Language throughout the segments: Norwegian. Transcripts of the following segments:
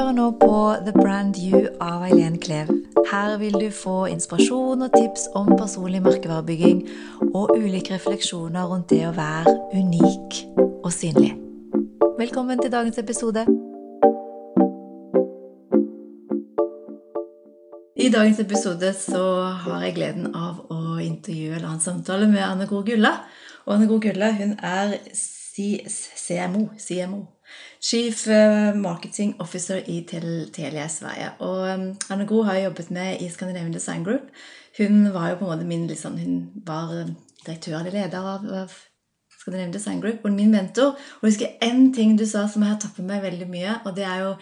hører nå på The Brand You av Eileen Klev. Her vil du få inspirasjon og tips om personlig merkevarebygging og ulike refleksjoner rundt det å være unik og synlig. Velkommen til dagens episode. I dagens episode så har jeg gleden av å intervjue eller ha en samtale med Anne Gro Gulla. Og Anne Gro Gulla hun er CMO, CMO Chief eh, Marketing Officer i Telia Sverige. Og um, Anne Gro har jeg jobbet med i Scandinavian Design Group. Hun var jo på en måte min liksom, Hun var eh, direktør eller leder av, av Scandinavian Design Group og min mentor. Og jeg husker én ting du sa som jeg har tappet meg veldig mye. og det er jo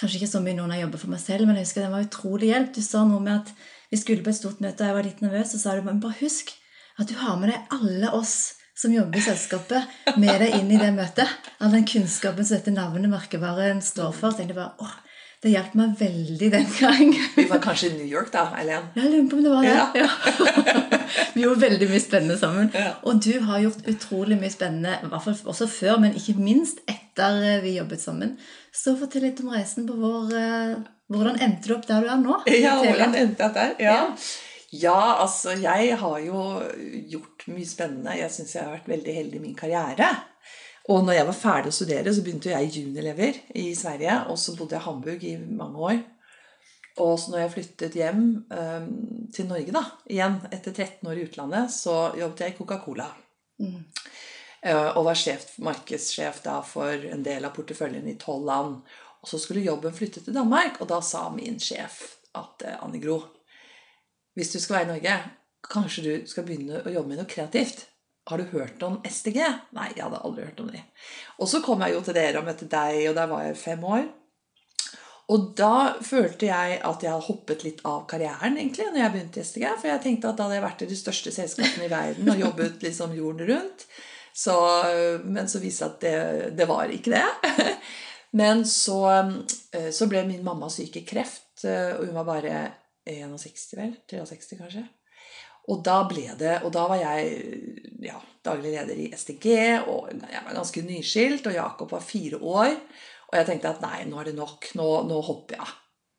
kanskje ikke så mye når jeg jobber for meg selv, men jeg husker den var utrolig hjelp. Du sa noe med at vi skulle på et stort møte, og jeg var litt nervøs, og sa du bare husk at du har med deg alle oss som jobber i selskapet, med deg inn i det møtet. All den kunnskapen som dette navnet merkevaren står for. tenkte jeg bare, åh, Det hjalp meg veldig den gang. Vi var kanskje i New York da, Eileen? Jeg lurer på om det var det. Ja. ja. Vi gjorde veldig mye spennende sammen. Ja. Og du har gjort utrolig mye spennende, i hvert fall også før, men ikke minst etter vi jobbet sammen. Så fortell litt om reisen på vår eh, Hvordan endte du opp der du er nå? Ja, hvordan endte jeg der? Ja. ja. Ja, altså jeg har jo gjort mye spennende. Jeg syns jeg har vært veldig heldig i min karriere. Og når jeg var ferdig å studere, så begynte jeg i junilever i Sverige. Og så bodde jeg i Hamburg i mange år. Og så når jeg flyttet hjem um, til Norge da, igjen etter 13 år i utlandet, så jobbet jeg i Coca-Cola. Mm. Uh, og var sjef, markedssjef da for en del av porteføljen i tolv land. Og så skulle jobben flytte til Danmark, og da sa min sjef at uh, Anne Gro hvis du skal være i Norge, kanskje du skal begynne å jobbe med noe kreativt. Har du hørt om STG? Nei, jeg hadde aldri hørt om de. Og så kom jeg jo til dere og møtte deg, og der var jeg fem år. Og da følte jeg at jeg hadde hoppet litt av karrieren egentlig, når jeg begynte i STG. For jeg tenkte at da hadde jeg vært i de største selskapene i verden og jobbet liksom jorden rundt. Så, men så viste det at det, det var ikke det. Men så, eh, så ble min mamma syk i kreft, eh, og hun var bare 61, vel? 63, kanskje. Og da ble det Og da var jeg ja, daglig leder i STG, og jeg var ganske nyskilt, og Jakob var fire år. Og jeg tenkte at nei, nå er det nok. Nå, nå hopper jeg.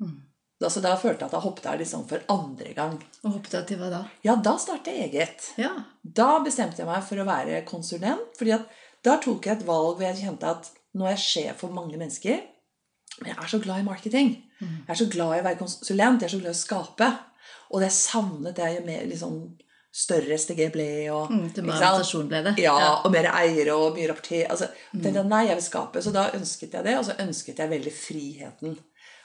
Mm. Da, så da følte jeg at jeg hoppet jeg liksom for andre gang. Og hoppet jeg til hva da? Ja, da startet jeg eget. Ja. Da bestemte jeg meg for å være konsulent. fordi at da tok jeg et valg hvor jeg kjente at nå er jeg sjef for mange mennesker. Men jeg er så glad i marketing. Jeg er så glad i å være konsulent. Jeg er så glad i å skape. Og det savnet jeg med liksom, større STG ble. Og, mm, til mer organisasjon ble det. Ja, ja, og mer eiere og mye rapporter. Altså, mm. tenkte jeg, nei, jeg vil skape. Så da ønsket jeg det, og så ønsket jeg veldig friheten.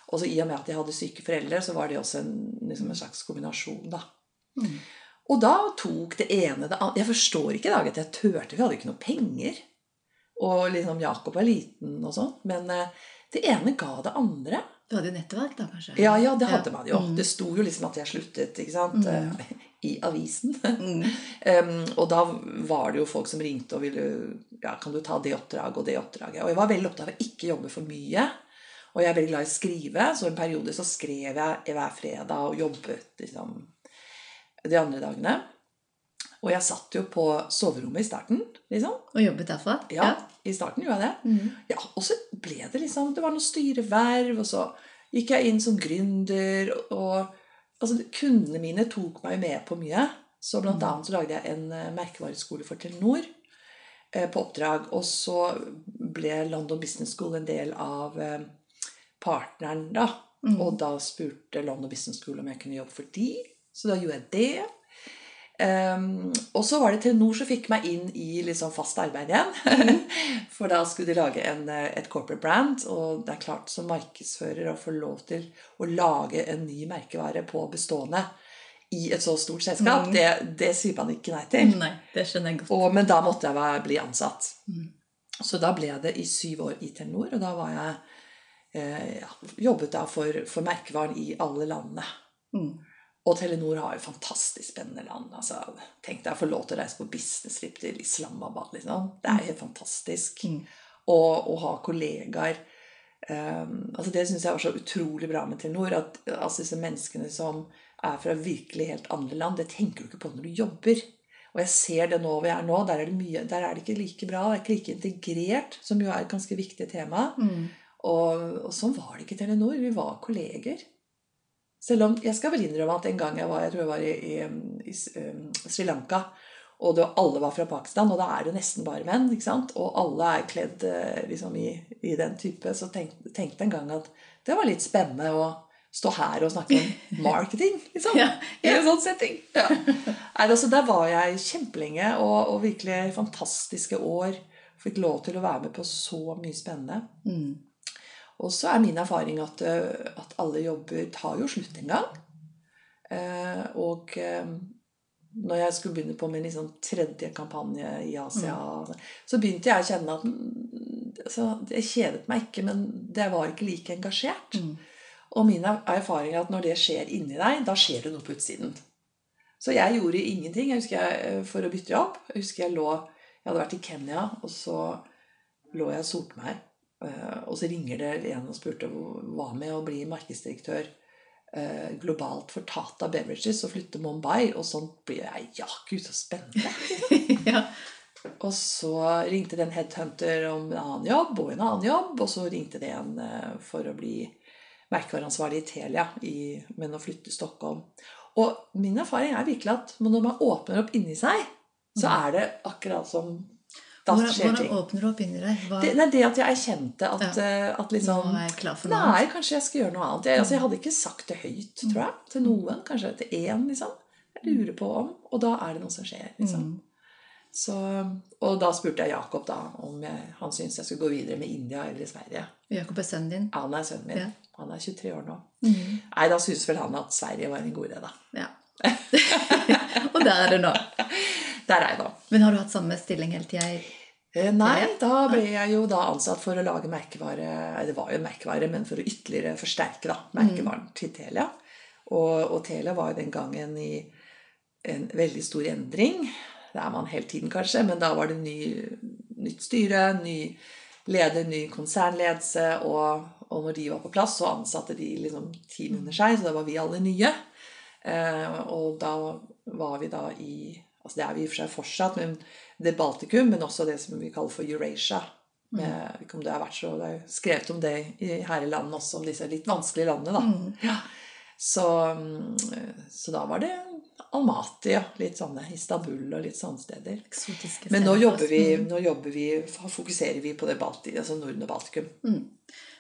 Og så i og med at jeg hadde syke foreldre, så var det også en, liksom en slags kombinasjon. da. Mm. Og da tok det ene det andre Jeg forstår ikke i dag at jeg turte. Vi hadde ikke noe penger. Og liksom Jakob var liten og sånn. Men eh, det ene ga det andre. Du hadde jo nettverk, da, kanskje? Ja, ja det hadde ja. man jo. Mm. Det sto jo liksom at jeg sluttet ikke sant? Mm. i avisen. Mm. um, og da var det jo folk som ringte og ville ja, Kan du ta det oppdraget og det oppdraget? Og jeg var veldig opptatt av å ikke jobbe for mye. Og jeg er veldig glad i å skrive, så en periode så skrev jeg hver fredag og jobbet liksom de andre dagene. Og jeg satt jo på soverommet i starten. liksom. Og jobbet derfra? Ja, i starten gjorde jeg det. Mm. Ja, Og så ble det liksom Det var noen styreverv, og så gikk jeg inn som gründer. Og altså, kundene mine tok meg med på mye. Så blant mm. annet så lagde jeg en uh, merkevareskole for Telenor uh, på oppdrag. Og så ble London Business School en del av uh, partneren, da. Mm. Og da spurte London Business School om jeg kunne jobbe for de. Så da gjorde jeg det. Um, og så var det Telenor som fikk meg inn i liksom fast arbeid igjen. For da skulle de lage en, eh, et corporate brand. Og det er klart som markedsfører å få lov til å lage en ny merkevare på bestående i et så stort selskap, mm. det, det, sier man ikke nei til. Nei, det skjønner jeg godt. Og, men da måtte jeg være, bli ansatt. Mm. Så da ble det i syv år i Telenor, og da var jeg eh, jobbet da for, for merkevaren i alle landene. Mm. Og Telenor har jo fantastisk spennende land. altså, Tenk deg å få lov til å reise på businesstrip til Islamabad. liksom. Det er helt fantastisk. Mm. Og å ha kollegaer. Um, altså Det syns jeg var så utrolig bra med Telenor. at altså Disse menneskene som er fra virkelig helt andre land, det tenker du ikke på når du jobber. Og jeg ser det nå hvor jeg er nå. Der er det, mye, der er det ikke like bra. Det er ikke like integrert, som jo er et ganske viktig tema. Mm. Og, og sånn var det ikke i Telenor. Vi var kolleger. Selv om jeg skal vel innrømme at en gang jeg var, jeg tror jeg var i, i, i um, Sri Lanka, og det, alle var fra Pakistan, og da er det nesten bare menn, ikke sant? og alle er kledd eh, liksom, i, i, den type, så tenkte jeg en gang at det var litt spennende å stå her og snakke om marketing, liksom. ja, ja. I en sånn setting. Ja. Nei, altså, der var jeg kjempelenge, og, og, virkelig fantastiske år. Fikk lov til å være med på så mye spennende. Mm. Og så er min erfaring at, eh, at, alle jobber tar jo slutt en gang. Eh, og eh, når jeg skulle begynne på min liksom tredje kampanje i Asia, mm. så begynte jeg å kjenne at mm, altså, Jeg kjedet meg ikke, men det var ikke like engasjert. Mm. Og min erfaring er at når det skjer inni deg, da skjer det noe på utsiden. Så jeg gjorde ingenting jeg husker jeg, for å bytte jobb. Jeg husker jeg lå Jeg hadde vært i Kenya, og så lå jeg og solte meg. Eh, og så ringer det en og spurte hva med å bli markedsdirektør eh, globalt for Tata Beverages og flytte Mumbai. Og sånn blir jeg Ja, gud, så spennende! ja. Og så ringte det en headhunter om en annen jobb og en annen jobb. Og så ringte det en for å bli merkevareansvarlig i Telia, i, men å flytte til Stockholm. Og min erfaring er virkelig at når man åpner opp inni seg, så mm. er det akkurat som hvordan. Hvordan åpner du opp inni deg? Hva... Det, er det at jeg erkjente at, ja. Eh, at liksom Nå er jeg klar for noe Nei, kanskje jeg skal gjøre noe annet. Jeg, altså, jeg hadde ikke sagt det høyt, tror jeg, til mm. noen. Kanskje til én, liksom. Jeg lurer på om. Og da er det noe som skjer. liksom. Mm. Så, og da spurte jeg Jakob da om jeg, han syntes jeg skulle gå videre med India eller Sverige. Jakob er sønnen din? Han er sønnen min. Ja. Han er 23 år nå. Mm. Nei, da syntes vel han at Sverige var en god idé, da. Ja. og der er det nå. Der er jeg nå. Men har du hatt samme stilling hele tida? Eh, nei, da ble jeg jo da ansatt for å lage merkevare Det var jo merkevare, men for å ytterligere forsterke da, merkevaren mm. til Telia. Og, og Telia var jo den gangen i en veldig stor endring. Det er man hele tiden, kanskje, men da var det ny, nytt styre, ny leder, ny konsernledelse. Og, og, når de var på plass, så ansatte de liksom team under seg, så da var vi alle nye. Eh, og da var vi da i altså Det er vi i og for seg fortsatt, men det er Baltikum, men også det som vi kaller for Eurasia. Med, mm. ikke om det har vært så, det er skrevet om det i, her i landet også, om disse litt vanskelige landene. da. Mm. Ja. Så, mm, så, da var det Almaty, ja. Litt sånne Istanbul og litt sånne steder. Eksotiske Men nå jobber, vi, mm. nå jobber vi, fokuserer vi på det Balti, altså Norden og Baltikum. Mm.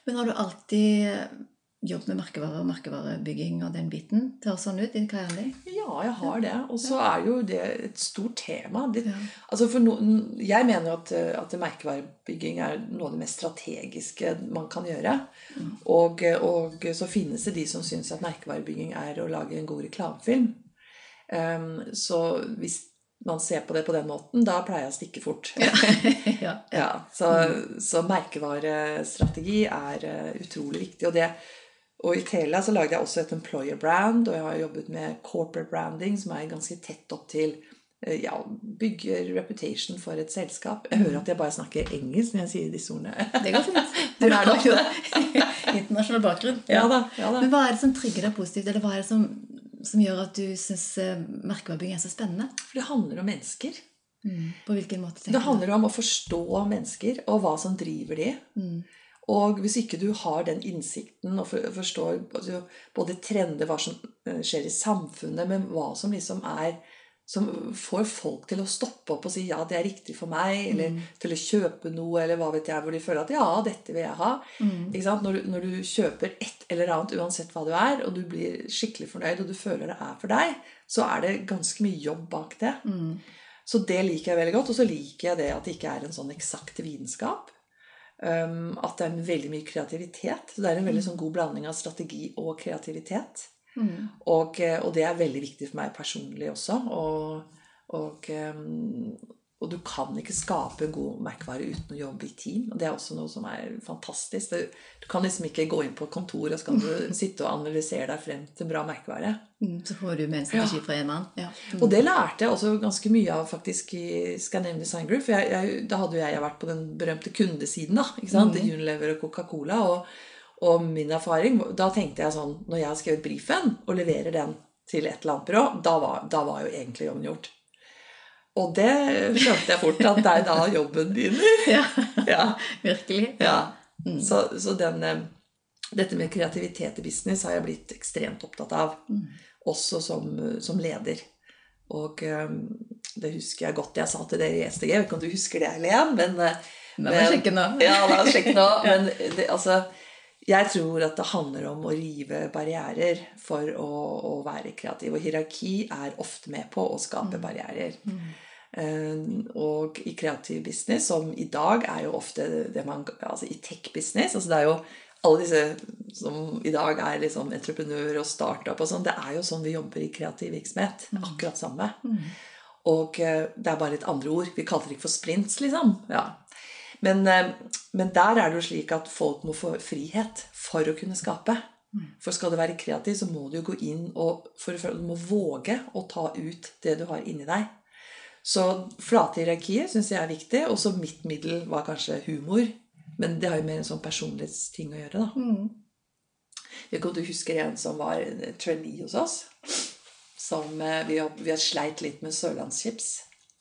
Men har du alltid jobbet med merkevarer og merkevarebygging og den biten? Det høres sånn ut i karrieren din? Ja, jeg har det. Og så er jo det et stort tema. Det, ja. altså for no, jeg mener at, at merkevarebygging er noe av det mest strategiske man kan gjøre. Mm. Og, og, så finnes det de som syns at merkevarebygging er å lage en god reklamefilm. Um, så hvis man ser på det på den måten, da pleier jeg å stikke fort. ja. ja. ja så, mm. så, merkevarestrategi er uh, utrolig viktig. Og, det, og i Telia så lagde jeg også et employer brand, og jeg har jobbet med corporate branding, som er ganske tett opp til uh, ja, bygge reputation for et selskap. Jeg hører at jeg bare snakker engelsk når jeg sier disse ordene. Det går fint. Du nok det. Internasjonal bakgrunn. Ja da, ja da. Men hva er det som trigger deg positivt? Eller hva er det som som gjør at du syns eh, merkevarebygging er så spennende? For det handler om mennesker. Mm. På hvilken måte? Det handler om å forstå mennesker og hva som driver de. Mm. Og hvis ikke du har den innsikten og forstår både trender, hva som eh, skjer i samfunnet, men hva som liksom er som får folk til å stoppe opp og si ja, det er riktig for meg, eller mm. til å kjøpe noe, eller hva vet jeg, hvor de føler at ja, dette vil jeg ha. Mm. Når, du, når, du, kjøper et eller annet, uansett hva du er, og du blir skikkelig fornøyd, og du føler det er for deg, så er det ganske mye jobb bak det. Mm. Så det liker jeg veldig godt. Og så liker jeg det at det ikke er en sånn eksakt vitenskap. Um, at det er veldig mye kreativitet. Så det er en veldig mm. sånn god blanding av strategi og kreativitet. Mm. Og, eh, og, det er veldig viktig for meg personlig også. Og, og, eh, og, du kan ikke skape en god merkevare uten å jobbe i team. Og det er også noe som er fantastisk. Du kan liksom ikke gå inn på kontor og skal du sitte og analysere deg frem til bra merkevare. Mm, så får du med en strategi fra en mann. Ja. Mm. Og det lærte jeg også ganske mye av faktisk i Scandinavian Design Group. For jeg, jeg, da hadde jo jeg vært på den berømte kundesiden. da, ikke sant? Mm. Unilever og Coca-Cola. og og min erfaring Da tenkte jeg sånn Når jeg har skrevet brifen og leverer den til et eller annet byrå, da var, da var jo egentlig jobben gjort. Og det skjønte jeg fort, at det er da jobben begynner. Ja, ja. virkelig. Ja. Mm. Så, så den, eh, dette med kreativitet i business har jeg blitt ekstremt opptatt av. Mm. Også som, som leder. Og eh, det husker jeg godt jeg sa til dere i STG. Jeg vet ikke om du husker det, Helen? Men, eh, La meg sjekke nå. Ja, la oss sjekke nå. Men det, altså, jeg tror at det handler om å rive barrierer for å, å være kreativ. Og hierarki er ofte med på å skape barrierer. Eh, og i kreativ business, som i dag er jo ofte det man Altså i tech-business altså Det er jo alle disse som i dag er liksom entreprenør og startup og sånn, det er jo sånn vi jobber i kreativ virksomhet. Er akkurat samme. Og eh, det er bare et andre ord. Vi kaller det ikke for sprints, liksom. Ja. Men, eh, men der er det jo slik at folk må få frihet for å kunne skape. For skal du være kreativ, så må du jo gå inn og for, for, du må våge å ta ut det du har inni deg. Så flate hierarkier syns jeg er viktig. Og så mitt middel var kanskje humor. Men det har jo mer en sånn personlighetsting å gjøre, da. Mm. Jeg vet ikke om du husker en som var trainee hos oss. Som eh, vi, har- vi har sleit litt med sørlandschips.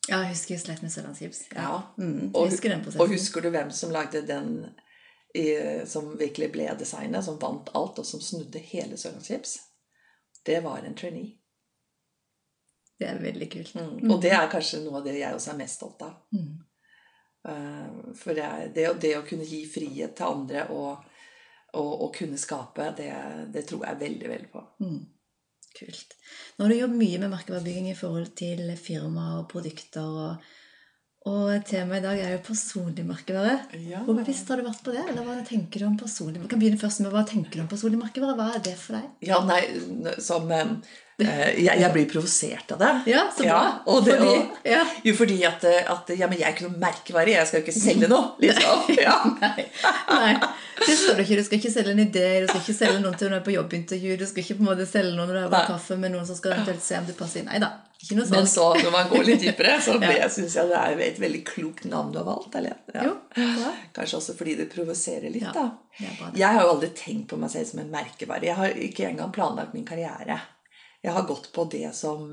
Ja, jeg husker jeg sleit med sørlandschips. Ja. Ja. Mm, Og, husker og husker du hvem som lagde den i, som virkelig ble designet, som vant alt, og som snudde hele Sørlandschips? Det var en trainee. Det er veldig kult. Mm. Og det er kanskje noe av det jeg også er mest stolt av. Mm. Eh, For det, er- det, å- det å kunne gi frihet til andre og, og, og kunne skape, det, det tror jeg veldig, veldig på. Mm. Kult. Nå har du jobbet mye med merkevarebygging i forhold til firmaer og produkter. Og, og temaet i dag er jo personlig merkevare. Ja. Hvor bevisst har du vært på det? Eller hva tenker du om personlig Vi kan begynne først med hva tenker du om personlig merkevare. Hva er det for deg? Ja, nei, som eh, jeg, jeg blir provosert av det. Ja, så bra. og det, Fordi- og, ja. Jo, fordi at, at Ja, men jeg er ikke noe merkevare. Jeg skal jo ikke selge noe. Liksom. Ja. Nei, nei, det skal du ikke. Du skal ikke selge en idé, du skal ikke selge noen til når du er på jobbintervju, du skal ikke på en måte selge noen når du har vært kaffe med noen som skal eventuelt se om du passer inn. Nei da. Ikke noe Men sånt. så, når man går litt dypere, så Ja. syns jeg det er et veldig klokt navn du har valgt. Eller? Ja. Jo. Kanskje også fordi det provoserer litt, Ja, da. Jeg har jo aldri tenkt på meg selv som en merkevare. Jeg har ikke engang planlagt min karriere. Jeg har gått på det som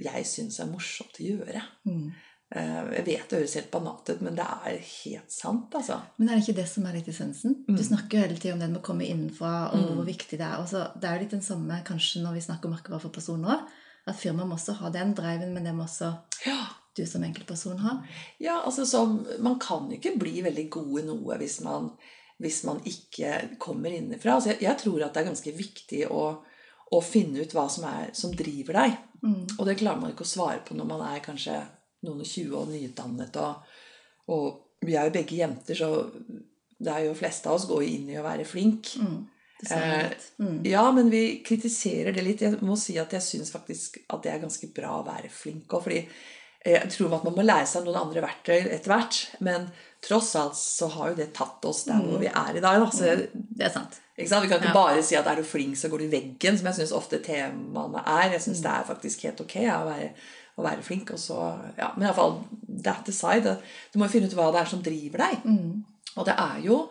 jeg syns er morsomt å gjøre. Mm. Eh, Jeg vet det høres helt banalt ut, men det er helt sant, altså. Men er det ikke det som er litt essensen? Mm. Du snakker jo hele tiden om det med å komme innenfra, og hvor viktig det er. Også, det er jo litt den samme kanskje når vi snakker om merkevare for personer òg. At firmaet må også ha den driven, men det må også Ja, du som enkeltperson ha. ja altså som, Man kan jo ikke bli veldig god i noe hvis man, hvis man ikke kommer innenfra. Altså, jeg, jeg tror at det er ganske viktig å, å finne ut hva som, er, som driver deg. Mm. Og det klarer man ikke å svare på når man er kanskje noen og tjue og nyutdannet. Og, og vi er jo begge jenter, så det er jo fleste av oss går inn i å være flink. Mm. Eh. Mm. Ja, men vi kritiserer det litt. Jeg må si at jeg syns faktisk at det er ganske bra å være flink òg. Fordi jeg tror at man må lære seg noen andre verktøy etter hvert. Men tross alt så har jo det tatt oss der hvor vi er i dag. Da. Så, Det er sant. Vi kan ikke Ja. bare si at er du flink, så går du i veggen, som jeg syns ofte temaene er. Jeg syns det er faktisk helt ok ja, å, være, å være flink. Og så, ja, men iallfall that aside. Du må jo finne ut hva det er som driver deg. Mm. Og det er jo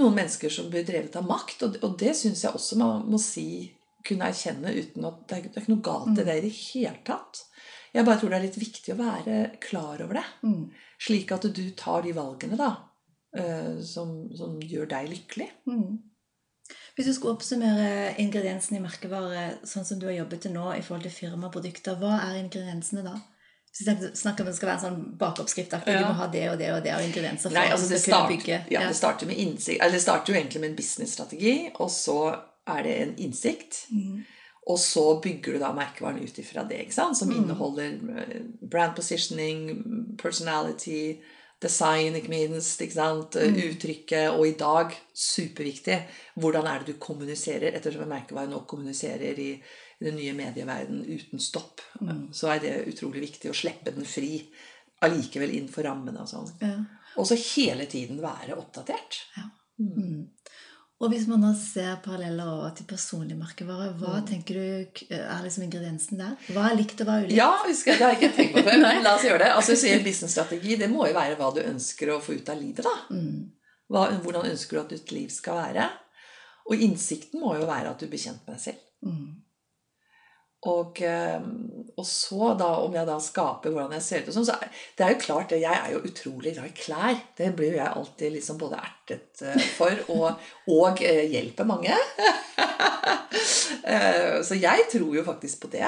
noen mennesker som blir drevet av makt, og, og det syns jeg også man må si kunne erkjenne uten at det er, det er ikke noe galt i det i det hele tatt. Jeg bare tror det er litt viktig å være klar over det. Mm. Slik at du tar de valgene da, eh, som, som gjør deg lykkelig. Mm. Hvis du skulle oppsummere ingrediensene i merkevare sånn som du har jobbet til nå i forhold til firmaprodukter, hva er ingrediensene da? Hvis du snakker om det skal være en sånn bakoppskrift, at Ja. du må ha det og det og det av ingredienser for Nei, altså det, start, bygge. ja, det starter med innsikt, eller det starter jo egentlig med en businessstrategi, og så er det en innsikt. Mm. Og så bygger du da merkevaren ut ifra det, som inneholder eh, brand positioning, personality, design, ikke minst. ikke sant? Mm. Uttrykket. Og i dag, superviktig, hvordan er det du kommuniserer? Ettersom merkevaren merkevare nå kommuniserer i, den nye medieverdenen uten stopp, så er det utrolig viktig å slippe den fri allikevel innenfor rammene og sånn. Ja. Og så hele tiden være oppdatert. Mm. Og hvis man da ser paralleller over til personlig merkevare, hva Mm. tenker du er liksom ingrediensen der? Hva er likt og hva er ulikt? Ja, husker jeg, det har jeg ikke tenkt på før. Men la oss gjøre det. Altså, så en Businessstrategi det må jo være hva du ønsker å få ut av livet. da. Mm. Hva, hvordan ønsker du at ditt liv skal være? Og innsikten må jo være at du blir kjent med deg selv. Mm. Og, eh, og så, da, om jeg da skaper hvordan jeg ser ut og sånn, så det er jo klart Jeg er jo utrolig glad i klær. Det blir jo jeg alltid liksom både ertet eh, for og, og eh, hjelper mange. Eh, så jeg tror jo faktisk på det.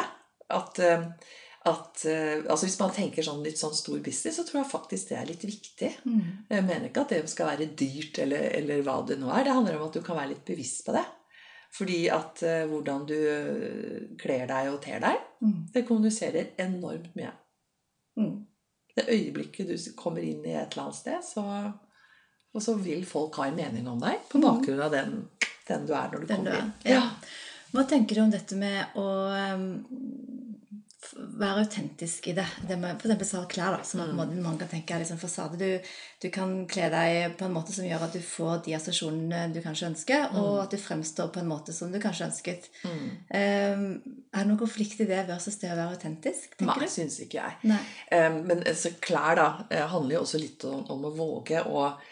At, at altså Hvis man tenker sånn litt sånn stor business, så tror jeg faktisk det er litt viktig. Mm. Jeg mener ikke at det skal være dyrt, eller, eller hva det nå er. Det handler om at du kan være litt bevisst på det. Fordi at eh, hvordan du eh, kler deg og ter deg, Mm. det kommuniserer enormt mye. Mm. Det øyeblikket du kommer inn i et eller annet sted, så, og så vil folk ha en mening om deg på Mm. bakgrunn av den, den du er når du Den kommer du inn. Ja. Hva tenker du om dette med å um, være autentisk i det? det med, for eksempel sa klær, da, som mm. mange kan tenke er liksom fasade. Du, du kan kle deg på en måte som gjør at du får de assosiasjonene du kanskje ønsker, og at du fremstår på en måte som du kanskje ønsket. Mm. Um, er det noen konflikt i det versus det å være autentisk? Nei, du? syns ikke jeg. Eh, Men altså, klær da, eh, handler jo også litt om, om å våge. Og,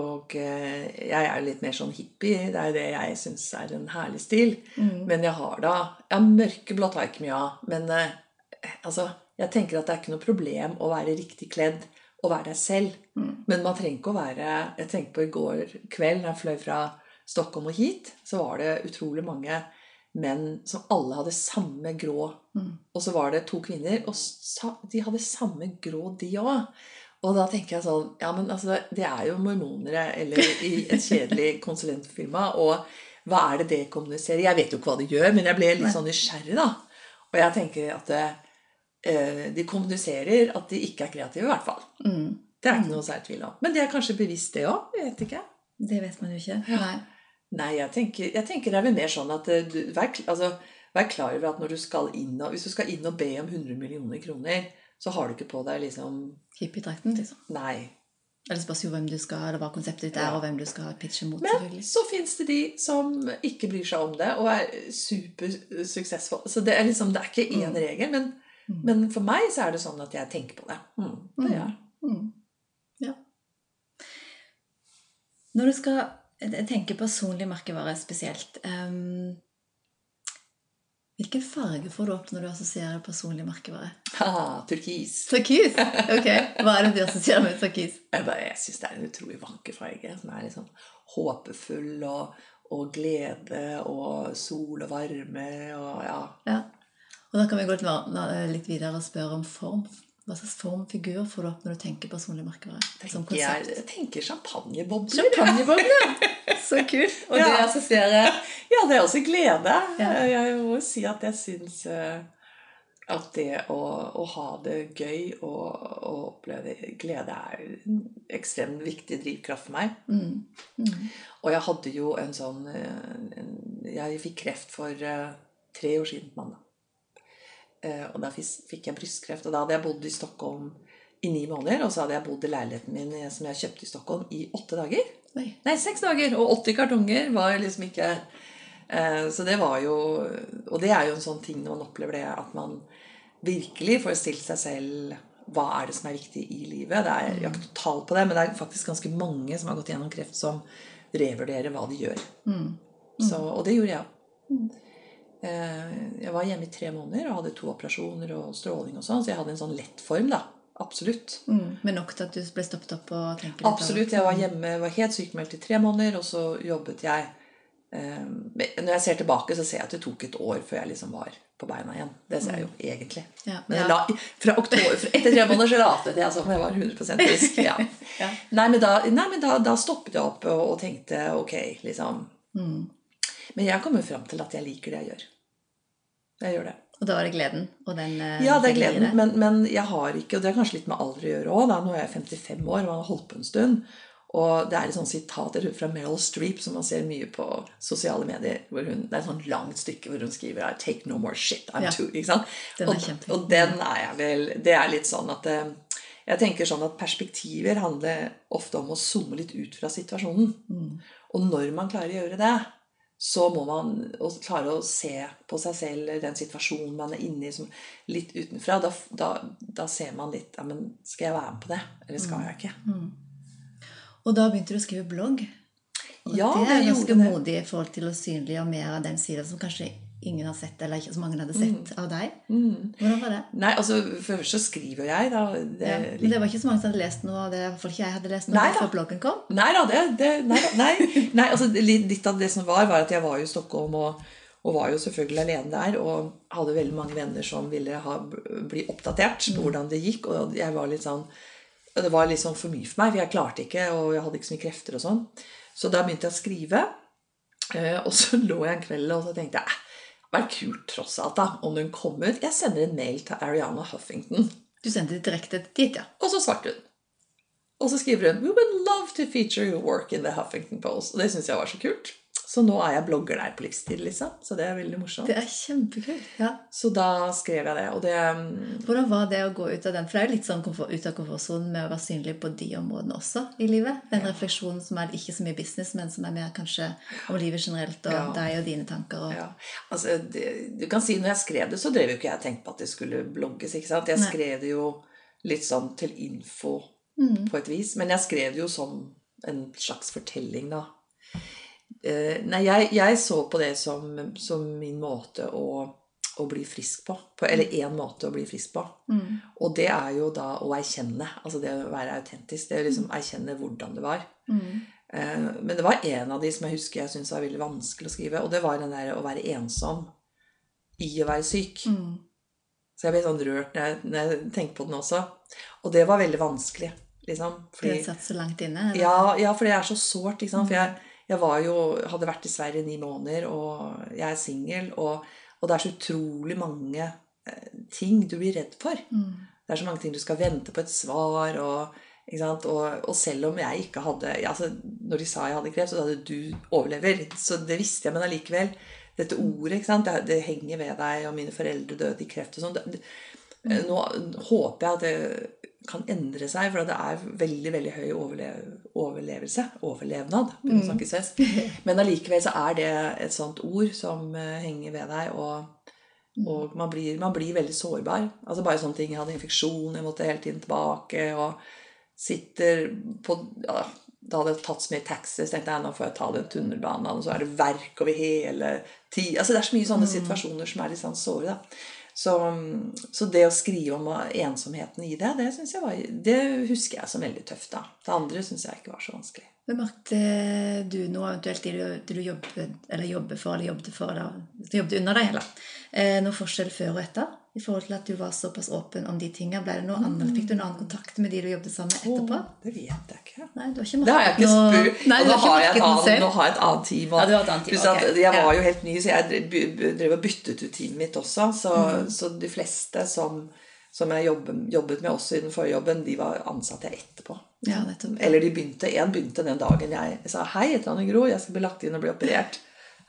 og eh, jeg er litt mer sånn hippie. Det er det jeg syns er en herlig stil. Mm. Men jeg har da Jeg har mye av. Men altså, jeg tenker at det er ikke noe problem å være riktig kledd og være deg selv. Mm. Men man trenger ikke å være Jeg tenkte på i går kveld da jeg fløy fra Stockholm og hit, så var det utrolig mange menn som alle hadde samme grå Mm. og så var det to kvinner, og de hadde samme grå, de òg. Og da tenker jeg sånn Ja, men altså, det er jo mormonere eller i et kjedelig konsulentfirma, og hva er det det kommuniserer? Jeg vet jo ikke hva det gjør, men jeg ble litt sånn nysgjerrig, da. Og jeg tenker at det, eh, de kommuniserer at de ikke er kreative, i hvert fall. Mm. Det er ikke noe særlig tvil om. Men det er kanskje bevisst, det òg. Vet ikke. Det vet man jo ikke. Nei. Nei, jeg tenker, jeg tenker det er vel mer sånn at eh, du, vær, altså, vær klar over at når du skal inn og, hvis du skal inn og be om 100 millioner kroner, så har du ikke på deg liksom Hippietrakten, liksom. Nei. Eller spørs jo hvem du skal, eller hva konseptet ditt er, Ja. og hvem du skal pitche mot. Men så fins det de som ikke bryr seg om det, og er supersuksessfulle. Så det er liksom, det er ikke én Mm. regel, men, Mm. Men for meg så er det sånn at jeg tenker på det. Mm, det gjør jeg. Mm. Ja. Når du skal tenke personlig merkevare spesielt um, Hvilken farge får du opp når du assosierer personlig merkevare? Ah, turkis. Turkis! Ok, Hva er det du assosierer med turkis? Jeg, bare- jeg syns det er en utrolig vakker farge. Som er litt sånn håpefull og, og glede og sol og varme og ja. Ja. Og da kan vi gå litt, videre og spørre om form. Hva slags form, figur, får du opp når du tenker personlig merkevare? Som Tenker jeg, jeg tenker champagnebobler. Champagnebobler! Så kult! Og det assosierer Ja, det er også glede. Ja. Jeg må si at jeg syns eh, at det å, å ha det gøy og, og oppleve glede er en ekstremt viktig drivkraft for meg. mm. Mm. Og jeg hadde jo en sånn eh, en, Jeg fikk kreft for eh, tre år siden på mandag. Eh, og da fikk jeg brystkreft. Og da hadde jeg bodd i Stockholm i ni måneder. Og så hadde jeg bodd i leiligheten min eh, som jeg kjøpte i Stockholm, i åtte dager. Nei, Nei, seks dager! Og 80 kartonger var liksom ikke eh, Så det var jo Og det er jo en sånn ting når man opplever det, at man virkelig får stilt seg selv hva er det som er viktig i livet. Det er, jeg har ikke tall på det, men det er faktisk ganske mange som har gått gjennom kreft, som revurderer hva de gjør. Mm. Så, og det gjorde jeg. Mm. Eh, Jeg var hjemme i tre måneder og hadde to operasjoner og stråling og sånn, så jeg hadde en sånn lett form, da. Absolutt. Mm. Men nok til at du ble stoppet opp og tenker litt Absolutt. Jeg var hjemme, var helt sykemeldt i tre måneder, og så jobbet jeg eh, Når jeg ser tilbake, så ser jeg at det tok et år før jeg liksom var på beina igjen. Det ser jeg jo egentlig. Ja. Men ja. la, fra oktober, etter tre måneder så latet jeg som jeg var 100 frisk. Ja. Ja. Nei, men, da, nei, men da, da stoppet jeg opp og, og tenkte ok, liksom Mm. Men jeg kommer fram til at jeg liker det jeg gjør. Jeg gjør det. Og da var det gleden og den eh, Ja, det er gleden men, men jeg har ikke Og det har kanskje litt med alder å gjøre òg. Nå er jeg 55 år og har holdt på en stund. Og det er et sånt sitat fra Meryl Streep som man ser mye på sosiale medier. Hvor hun, det er et sånt langt stykke hvor hun skriver I take no more shit, I'm Ja. too. Ikke sant? Den er og, og den er jeg vel Det er litt sånn at eh, Jeg tenker sånn at perspektiver handler ofte om å zoome litt ut fra situasjonen. Mm. Og når man klarer å gjøre det, så må man klare å se på seg selv, den situasjonen man er inne i, som litt utenfra. Da, da, da ser man litt ja, men Skal jeg være med på det, eller skal jeg ikke? Mm. Og da begynte du å skrive blogg. Og Ja, det er ganske modig i forhold til å synliggjøre mer av den siden som kanskje ingen har sett, eller ikke så mange hadde sett av deg. Mm. Hvordan var det? Nei, altså Først så skriver jeg, da. Det, Ja. Men det var ikke så mange som hadde lest noe av det. I hvert fall ikke jeg hadde lest noe Nei før bloggen kom. Nei da, det, det nei, nei, nei, altså litt av det som var, var at jeg var jo i Stockholm og, og var jo selvfølgelig alene der. Og hadde veldig mange venner som ville ha, bli oppdatert på hvordan det gikk. Og jeg var litt sånn Det var litt sånn for mye for meg, for jeg klarte ikke, og jeg hadde ikke så mye krefter og sånn. Så da begynte jeg å skrive. eh, Og så lå jeg en kveld og så tenkte jeg vært kult tross alt da, om hun kom ut. Jeg sender en mail til Ariana Huffington. Du sendte det direkte dit, ja. Og så svarte hun. Og så skriver hun We would love to feature your work in the Huffington Post. Og det syns jeg var så kult. Så nå er jeg blogger der på livstid, liksom. Så det er veldig morsomt. Det er kjempekult. Ja. Så da skrev jeg det. Og det mm, Hvordan var det å gå ut av den? For det er jo litt sånn ut av komfortsonen med å være synlig på de områdene også i livet. Den refleksjonen som er ikke så mye business, men som er mer kanskje om livet generelt, og Ja. deg og dine tanker. Og, ja. altså, det, Du kan si når jeg skrev det, så drev jo ikke jeg og tenkte på at det skulle blogges. ikke sant? Jeg Nei. skrev det jo litt sånn til info Mm. på et vis. Men jeg skrev det jo som en slags fortelling, da. Eh, nei, jeg, jeg så på det som, som min måte å, å bli frisk på. på. Eller én måte å bli frisk på. Mm. Og det er jo da å erkjenne. Altså det å være autentisk. Det å liksom erkjenne hvordan det var. Mm. Eh, men det var en av de som jeg husker jeg syntes var veldig vanskelig å skrive. Og det var den der å være ensom i å være syk. Mm. Så jeg ble sånn rørt når jeg, når jeg tenker på den også. Og det var veldig vanskelig. Liksom, Fordi det satt så langt inne? eller? ja, ja, for det er så sårt. For jeg, jeg var jo, hadde vært i Sverige i ni måneder, og jeg er singel. Og, og det er så utrolig mange eh, ting du blir redd for. Mm. Det er så mange ting du skal vente på et svar. Og? Og, og selv om jeg ikke hadde altså, Når de sa jeg hadde kreft, så hadde du overlever. Så det visste jeg, men allikevel. Dette ordet? Det, det henger ved deg, og mine foreldre døde i kreft og sånn. Det- det- Nå håper jeg at det kan endre seg, for det er veldig veldig høy overle overlevelse. Overlevnad, svensk. Men allikevel så er det et sånt ord som eh, henger ved deg, og, og man, blir, man blir veldig sårbar. Altså Bare sånne ting. Jeg hadde infeksjon, jeg måtte hele tiden tilbake. og sitter på ja, Da hadde jeg tatt så mye taxi, så tenkte jeg nå får jeg ta den tunnelbanen, og så er det verk over hele tida Altså Det er så mye sånne situasjoner som er litt sånn såre. da. Så, så det å skrive om ensomheten i det, det, jeg var, det husker jeg som veldig tøft. da. Det andre syns jeg ikke var så vanskelig. Men merkte du noe eventuelt det du, du jobbet, eller jobbet for, eller jobbet for, da, jobbet under deg, heller, eh, noe forskjell før og etter? I forhold til at du var såpass åpen om de noe annet? Fikk du en annen kontakt med de du jobbet sammen med etterpå? Oh, det vet jeg ikke. Nei, du har ikke Det har jeg ikke spurt. Og nå har jeg et annet, har et annet team. Og, Ja, du har et annet team, Okay. Jeg var jo helt ny, så jeg drev- og byttet ut teamet mitt også. Så, mm. så de fleste som, som jeg jobbet, jobbet med også i den forrige jobben, de var ansatte jeg etterpå. Ja. Eller de begynte, en begynte den dagen jeg sa hei, jeg heter Anne Gro, jeg skal bli lagt inn og bli operert.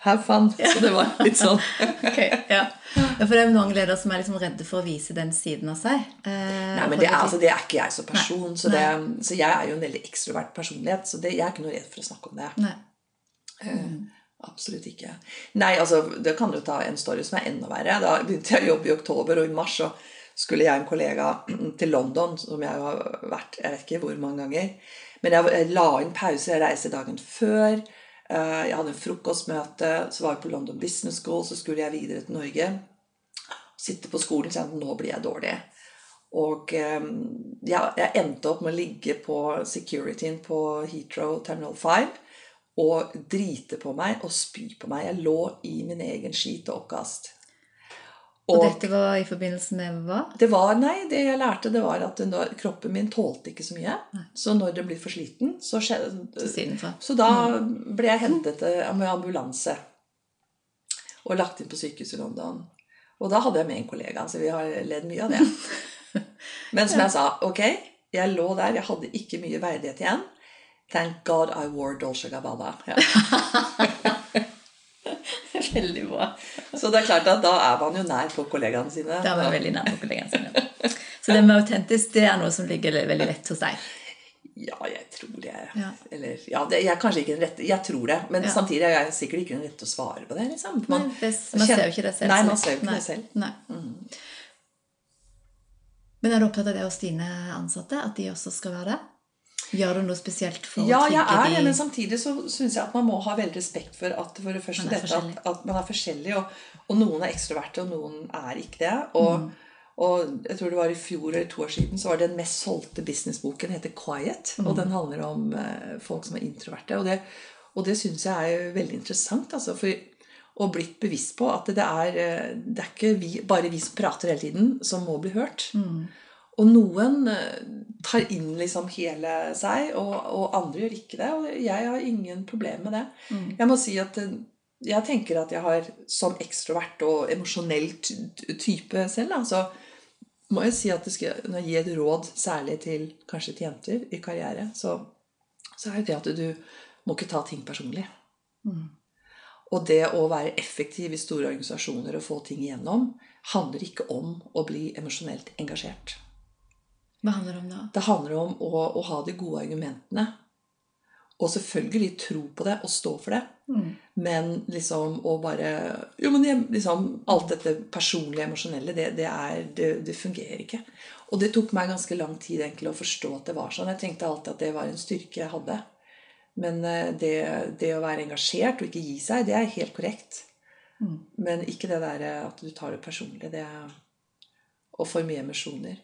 Have fun. Så det var litt sånn. okay, ja. ja, For det er noen ledere som er liksom redde for å vise den siden av seg. Eh, Nei, men det er, altså, det er ikke jeg som person. Så, det, så jeg er jo en veldig ekstrovert personlighet. Så det, jeg er ikke noe redd for å snakke om det. Nei. Eh, Absolutt ikke. Nei, altså, det kan jo ta en story som er enda verre. Da begynte jeg å jobbe i oktober, og i mars så skulle jeg og en kollega til London, som jeg har vært jeg vet ikke hvor mange ganger. Men jeg la inn pause, jeg reiste dagen før. Eh, Jeg hadde en frokostmøte, så var jeg på London Business School, så skulle jeg videre til Norge. Sitte på skolen og si at nå blir jeg dårlig. Og eh, jeg endte opp med å ligge på securityen på Heathrow Terminal 5 og drite på meg og spy på meg. Jeg lå i min egen skit og oppkast. Og dette var i forbindelse med hva? det var, nei, det jeg lærte, det var at når, kroppen min tålte ikke så mye. Så når det blir for sliten, så skjedde fra. Så da ble jeg hentet eh, med ambulanse og lagt inn på sykehus i London. Og da hadde jeg med en kollega, så vi har ledd mye av det. Men som jeg sa, ok, jeg lå der, jeg hadde ikke mye verdighet igjen. Thank God I wore Dolce Gabbana. Ja. Veldig bra. Så det er klart at da er man jo nær på kollegaene sine. Da er man veldig nær på kollegaene sine. Så det med autentisk det er noe som ligger veldig lett hos deg. Ja, jeg tror det. Ja. Eller, ja, det, jeg er kanskje ikke den rette Jeg tror det, men Ja. samtidig er jeg sikkert ikke den rette å svare på det. Liksom. Nei, det, man ser jo ikke det selv. Nei, man ser jo ikke Nei. det selv. Nei. Men er du opptatt av det hos dine ansatte? At de også skal være det? Gjør du noe spesielt for Ja, å jeg trygge er det, men samtidig så syns jeg at man må ha veldig respekt for at for det første dette at, at man er forskjellig, og, og noen er ekstroverte, og noen er ikke det. Og, Mm. og jeg tror det var i fjor eller to år siden så var den mest solgte businessboken heter Quiet. Mm. Og den handler om eh, folk som er introverte. Og det, og det syns jeg er veldig interessant. Altså, for og blitt bevisst på at det er, eh, det er ikke vi, bare vi som prater hele tiden, som må bli hørt. Mm. Og noen eh, tar inn liksom hele seg, og, og andre gjør ikke det. Og jeg har ingen problemer med det. Mm. Jeg må si at eh, jeg tenker at jeg har som ekstrovert og emosjonell type selv, da, så må jeg si at det skal, når jeg gir et råd, særlig til kanskje til jenter i karriere, så, så er det det at du må ikke ta ting personlig. Mm. Og det å være effektiv i store organisasjoner og få ting igjennom, handler ikke om å bli emosjonelt engasjert. Hva handler det om da? Det handler om å, å ha de gode argumentene. Og selvfølgelig tro på det og stå for det. Mm. Men liksom å bare Jo, men liksom, alt dette personlige, emosjonelle, det, det, er, det, det fungerer ikke. Og det tok meg ganske lang tid egentlig å forstå at det var sånn. Jeg tenkte alltid at det var en styrke jeg hadde. Men eh, det, det å være engasjert og ikke gi seg, det er helt korrekt. Mm. Men ikke det der at du tar det personlig. Det og for mye emosjoner.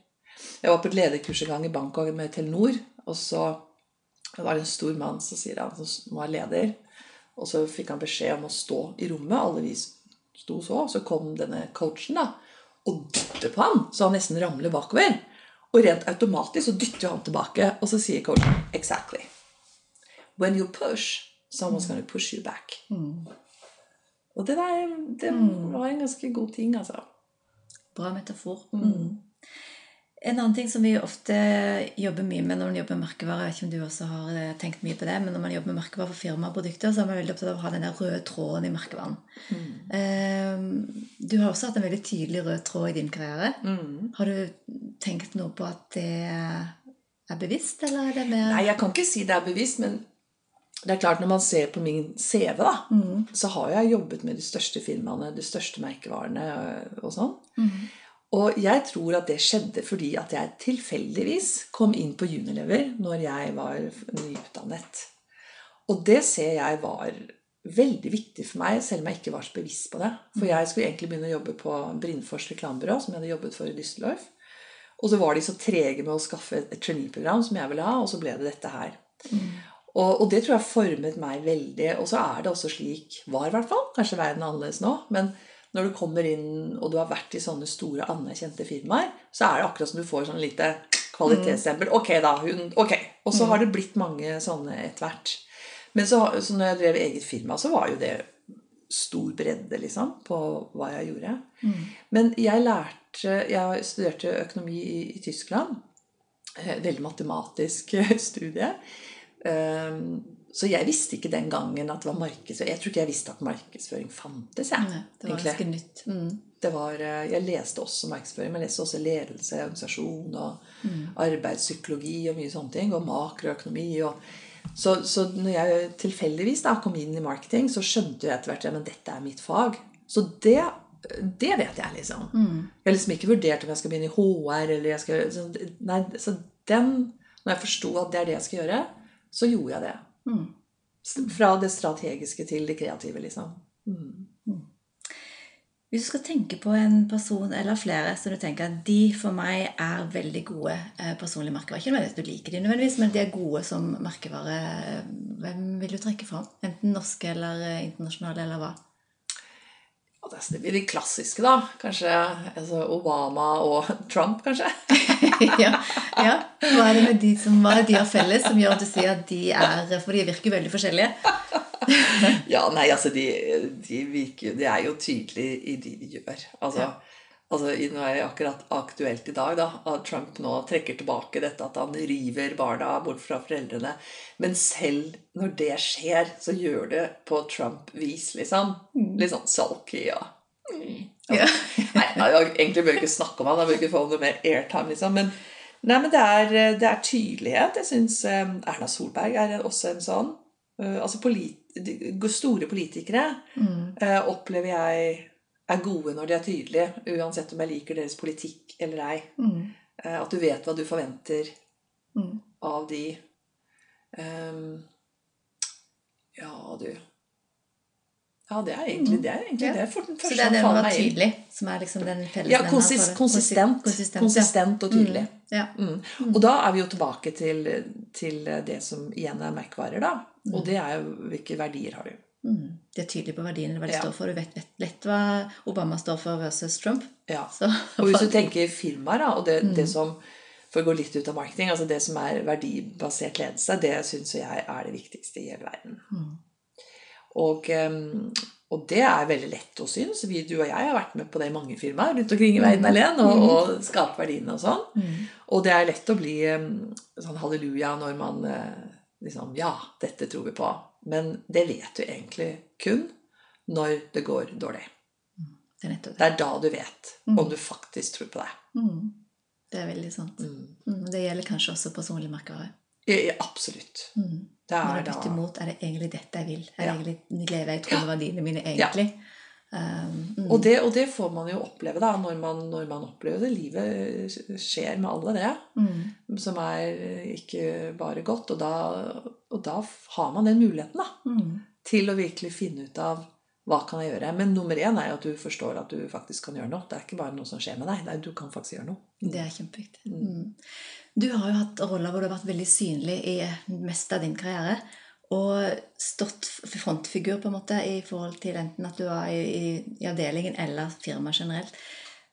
Jeg var på et lederkurs en gang i Bangkok med Telenor. Og så var det en stor mann som sier han som var leder. Og så fikk han beskjed om å stå i rommet. Alle vi sto så. Så kom denne coachen da, og dytter på han, så han nesten ramler bakover. Og rent automatisk så dytter han tilbake, og så sier coachen Exactly. When you push, someone's gonna push you back. Mm. Og det der det var en ganske god ting, altså. Bra metafor. Mm. En annen ting som vi ofte jobber mye med når man jobber med merkevarer, jeg vet ikke om du også har eh, tenkt mye på det, men når man jobber med merkevarer for firmaprodukter, så er man veldig opptatt av å ha den der røde tråden i merkevaren. Mm. du har også hatt en veldig tydelig rød tråd i din karriere. Mm. Har du tenkt noe på at det er bevisst, eller er det mer Nei, jeg kan ikke si det er bevisst, men det er klart når man ser på min CV, da, Mm. så har jeg jobbet med de største firmaene, de største merkevarene øh, og sånn. Mm. Og jeg tror at det skjedde fordi at jeg tilfeldigvis kom inn på juniorlever når jeg var nyutdannet. Og det ser jeg var veldig viktig for meg, selv om jeg ikke var så bevisst på det. For jeg skulle egentlig begynne å jobbe på Brindfors reklamebyrå, som jeg hadde jobbet for i Düsseldorf. Og så var de så trege med å skaffe et trainee-program som jeg ville ha, og så ble det dette her. Og, og det tror jeg formet meg veldig. Og så er det også slik, var i hvert fall, kanskje verden er annerledes nå, men når du kommer inn og du har vært i sånne store, anerkjente firmaer, så er det akkurat som du får sånn lite kvalitetsstempel. Ok, da. Hun, ok. Og så har det blitt mange sånne etter hvert. Men så, så når jeg drev eget firma, så var jo det stor bredde liksom, på hva jeg gjorde. Men jeg lærte Jeg studerte økonomi i, i Tyskland. Eh, Veldig matematisk studie. Um, så jeg visste ikke den gangen at det var markedsføring. Jeg tror ikke jeg visste at markedsføring fantes. Jeg, Nei, det var ganske nytt. Mm. Det var, eh, jeg leste også markedsføring, men jeg leste også ledelse, organisasjon og arbeidspsykologi og mye sånne ting. Og makroøkonomi. Og, så, så når jeg tilfeldigvis da kom inn i marketing, så skjønte jeg etter hvert at dette er mitt fag. Så det, det vet jeg, liksom. Jeg har liksom ikke vurdert om jeg skal begynne i HR eller jeg skal så, Nei, så den Når jeg forsto at det er det jeg skal gjøre, så gjorde jeg det. Mm. Fra det strategiske til det kreative, liksom. Mm. Hvis du skal tenke på en person eller flere som du tenker at de for meg er veldig gode eh, personlige merkevarer Ikke at du liker de nødvendigvis, men de er gode som merkevare. Hvem vil du trekke fram? Enten norske eller eh, internasjonale, eller hva? Ja, det er- det blir de klassiske, da. Kanskje altså Obama og Trump, kanskje. ja, ja. Hva er det med de som hva er de har felles som gjør at du sier at de er For de virker veldig forskjellige. Ja, nei, altså de, de virker De er jo tydelige i de de gjør. Altså, Ja. altså Nå er det akkurat aktuelt i dag da, at Trump nå trekker tilbake dette at han river barna bort fra foreldrene. Men selv når det skjer, så gjør det på Trump-vis, liksom. Litt sånn sulky og Ja. Nei, jeg egentlig bør ikke snakke om han, jeg bør ikke få noe mer airtime, liksom. Men, nei, men det, er, det er tydelighet. Jeg syns Erna Solberg er også en sånn. eh, altså polit, store politikere Mm. eh, opplever jeg er gode når de er tydelige, uansett om jeg liker deres politikk eller ei. Mm. Eh, at du vet hva du forventer Mm. av de. Um, ja, du Ja, det er egentlig det. Er egentlig Ja. det for den Så det er det som å være tydelig som er liksom den Ja, fellesnevneren konsis for konsistent. Konsi- Konsistent, og tydelig. Mm, ja. Mm. Og da er vi jo tilbake til, til det som igjen er merkevarer, da. Og det er jo hvilke verdier har du. Mm. De er tydelige på verdiene, hva de Ja. står for. Du vet, vet lett hva Obama står for versus Trump. Ja. Så, Og hvis du tenker firmaer, da, og det, Mm. det som For å gå litt ut av marketing, altså det som er verdibasert ledelse, det syns jeg er det viktigste i hele verden. Mm. Og, og det er veldig lett å synes. Vi, du og jeg har vært med på det i mange firmaer rundt omkring i verden alene, og, og skape verdiene og sånn. Mm. Og det er lett å bli sånn halleluja når man eh, liksom Ja, dette tror vi på. Men det vet du egentlig kun når det går dårlig. Det er det. Det er da du vet Mm. om du faktisk tror på det. Mm. Det er veldig sant. Mm. Mm. Det gjelder kanskje også personlige merkere. Ja, ja, absolutt. Mm. Det Når jeg bytter imot, er det egentlig dette jeg vil? Er Ja. det egentlig, lever jeg i tråd med verdiene mine egentlig? Um, mm. og, det, og det får man jo oppleve da, når man, når man opplever det. Livet skjer med alle det, Mm. som er ikke bare godt. Og da, og da har man den muligheten da, Mm. til å virkelig finne ut av hva kan jeg gjøre. Men nummer én er jo at du forstår at du faktisk kan gjøre noe. Det er ikke bare noe som skjer med deg. Du kan faktisk gjøre noe. Det er kjempeviktig. Mm. Mm. Du har jo hatt roller hvor du har vært veldig synlig i mest av din karriere. Og stått frontfigur på en måte i forhold til enten at du var i, i, i avdelingen eller firmaet generelt.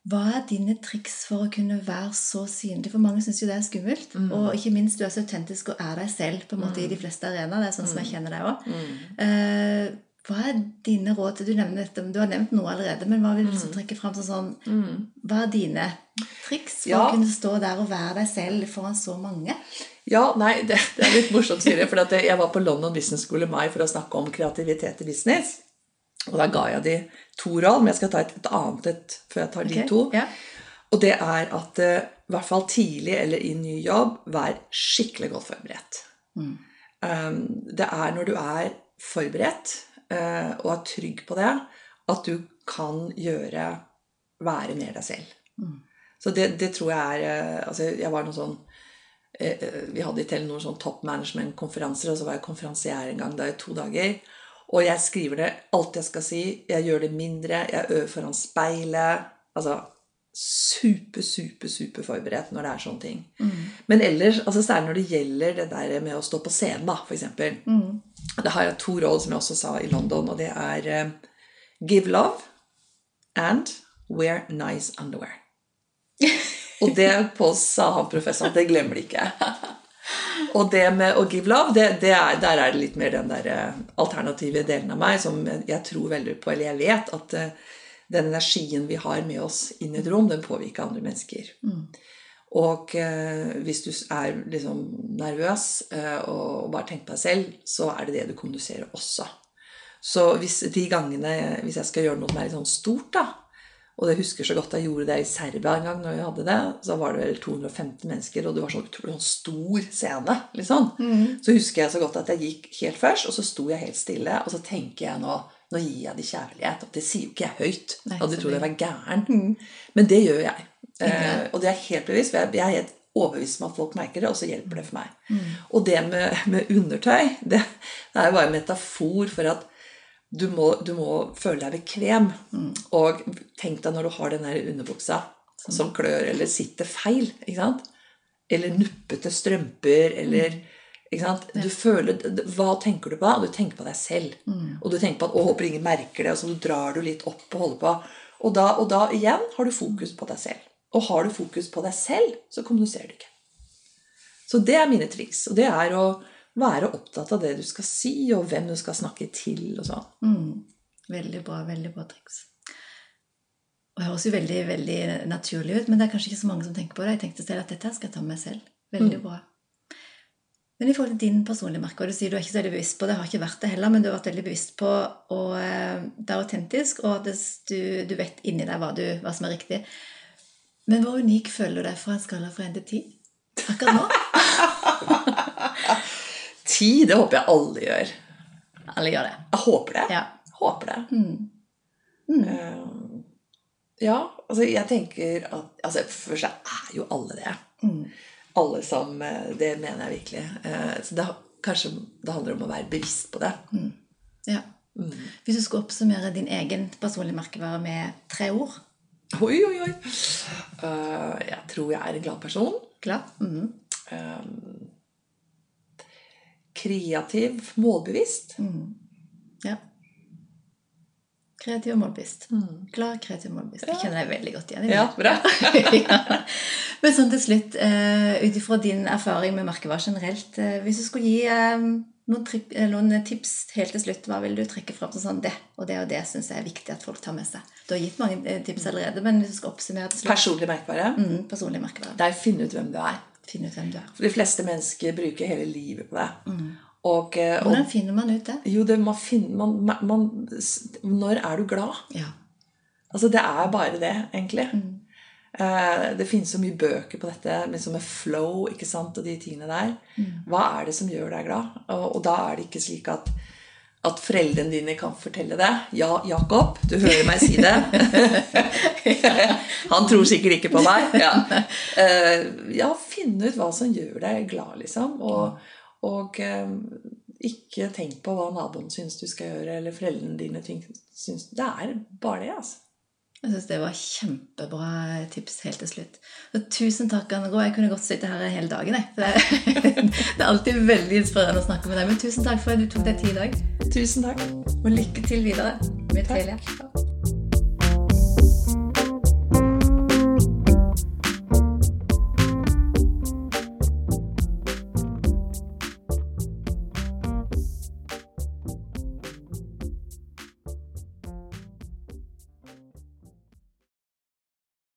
Hva er dine triks for å kunne være så synlig? For mange syns jo det er skummelt. Mm. Og ikke minst, du er så autentisk og er deg selv på en måte i de fleste arenaer. Det er sånn som jeg kjenner deg òg. Mm. hva er dine råd Du dette, du har nevnt noe allerede, men hva vil du liksom trekke fram som sånn Mm. Hva er dine triks for Ja. å kunne stå der og være deg selv foran så mange? Ja, nei, det, det er litt morsomt, Siri. For at jeg var på London Business School i mai for å snakke om kreativitet i business. Og da ga jeg de to råd, men jeg skal ta et, et annet et før jeg tar de okay. to. Ja. Og det er at eh, i hvert fall tidlig eller i ny jobb, vær skikkelig godt forberedt. Mm. Um, det er når du er forberedt og er trygg på det, at du kan gjøre være mer deg selv. Mm. Så det, det tror jeg er eh, Altså, jeg var noe sånn eh, eh, Vi hadde i Telenor sånn top management-konferanser, og så var jeg konferansier en gang da i to dager. Og jeg skriver det alt jeg skal si. Jeg gjør det mindre. Jeg øver foran speilet. Altså super, super, super forberedt når det er sånne ting. Mm. Men ellers, altså særlig når det gjelder det der med å stå på scenen, da, eksempel. Mm. Det har jeg to råd som jeg også sa i London, og det er uh, give love and wear nice underwear. Og det på sa han professoren, det glemmer de ikke. Og det med å give love, det, det er, der er det litt mer den der eh, alternative delen av meg som jeg, tror veldig på, eller jeg vet at eh, den energien vi har med oss inn i et rom, den påvirker andre mennesker. Mm. Og eh, hvis du er liksom nervøs eh, og, bare tenker på deg selv, så er det det du kommuniserer også. Så hvis de gangene hvis jeg skal gjøre noe som er litt sånn stort, da Og jeg husker så godt jeg gjorde det i Serbia en gang, når vi hadde det, så var det vel 215 mennesker, og det var sånn utrolig sånn stor scene. liksom. Mm. Så husker jeg så godt at jeg gikk helt først, og så sto jeg helt stille, og så tenker jeg nå nå gir jeg dem kjærlighet. Og det sier jo ikke jeg høyt. Nei, hadde de trodd jeg var gæren. Mm. Men det gjør jeg. Eh, og det er helt bevisst. for Jeg er helt overbevist om at folk merker det, og så hjelper det for meg. Mm. Og det med, med undertøy, det, det er jo bare en metafor for at du må, du må føle deg bekvem. Mm. Og tenk deg når du har den der underbuksa som klør eller sitter feil. ikke sant? Eller nuppete strømper, eller sant? Du føler, Hva tenker du på da? Du tenker på deg selv. Mm. Og du tenker på at 'å, håper ingen merker det', og så drar du litt opp og holder på. Og da, og da igjen har du fokus på deg selv. Og har du fokus på deg selv, så kommuniserer du ikke. Så det er mine triks. Og det er å være opptatt av det du skal si, og hvem du skal snakke til. og sånn. Mm. Veldig bra, veldig bra triks. Og det høres jo veldig veldig naturlig ut, men det er kanskje ikke så mange som tenker på det. Jeg tenkte selv at dette skal jeg ta med meg selv. Veldig Mm. bra. Men i forhold til din personlige merke, og du sier du er ikke så veldig bevisst på det, har ikke vært det heller, men du har vært veldig bevisst på å eh, være autentisk, og at du, du vet inni deg hva, du, hva som er riktig. Men hvor unik føler du deg fra en skala fra 1 til 10? Akkurat nå? Ti, det håper jeg alle gjør. Alle gjør det. Jeg håper det. Ja. Håper det. Mm. Mm. Eh, ja, altså jeg tenker at altså seg er jo alle det. Mm. Alle som eh, Det mener jeg virkelig. Eh, Så det, kanskje det handler om å være bevisst på det. Ja. Hvis du skulle oppsummere din egen personlige merkevare med tre ord Oi, oi, oi. Eh, jeg tror jeg er en glad person. Klar? Mhm. Eh, kreativ, målbevisst. Ja. Kreativ målbevisst. Glad, kreativ målbevisst. Jeg kjenner deg veldig godt igjen i det. Ja, bra. ja. Men sånn til slutt, uh, ut ifra din erfaring med merkevarer generelt, eh, hvis du skulle gi eh, noen, eh, tips helt til slutt, hva vil du trekke fram som sånn det og det og det syns jeg er viktig at folk tar med seg? Du har gitt mange eh, tips allerede, men hvis du skal oppsummere til slutt Personlig merkevare. mm, Personlig merkevare. Det er å finne ut hvem du er. Finne ut hvem du er. For de fleste mennesker bruker hele livet på det. Og, eh, og Hvordan finner man ut det? jo, det man finner man, man, Når er du glad? Ja. Altså, det er bare det, egentlig. Eh, det finnes så mye bøker på dette liksom med flow ikke sant, og de tingene der. Hva er det som gjør deg glad? Og, og da er det ikke slik at, at foreldrene dine kan fortelle det. Ja, Jakob, du hører meg si det. Han tror sikkert ikke på meg. Ja, Eh, ja finne ut hva som gjør deg glad, liksom. Og, og eh, ikke tenk på hva naboen syns du skal gjøre, eller foreldrene dine syns Det er bare det, altså. Jeg syns det var kjempebra tips helt til slutt. Og tusen takk, Anne Grå. Jeg kunne godt sitte her hele dagen. Jeg. Det, det er alltid veldig inspirerende å snakke med deg. Men tusen takk for at du tok deg tid i dag. Tusen takk. Og lykke til videre med. Telia.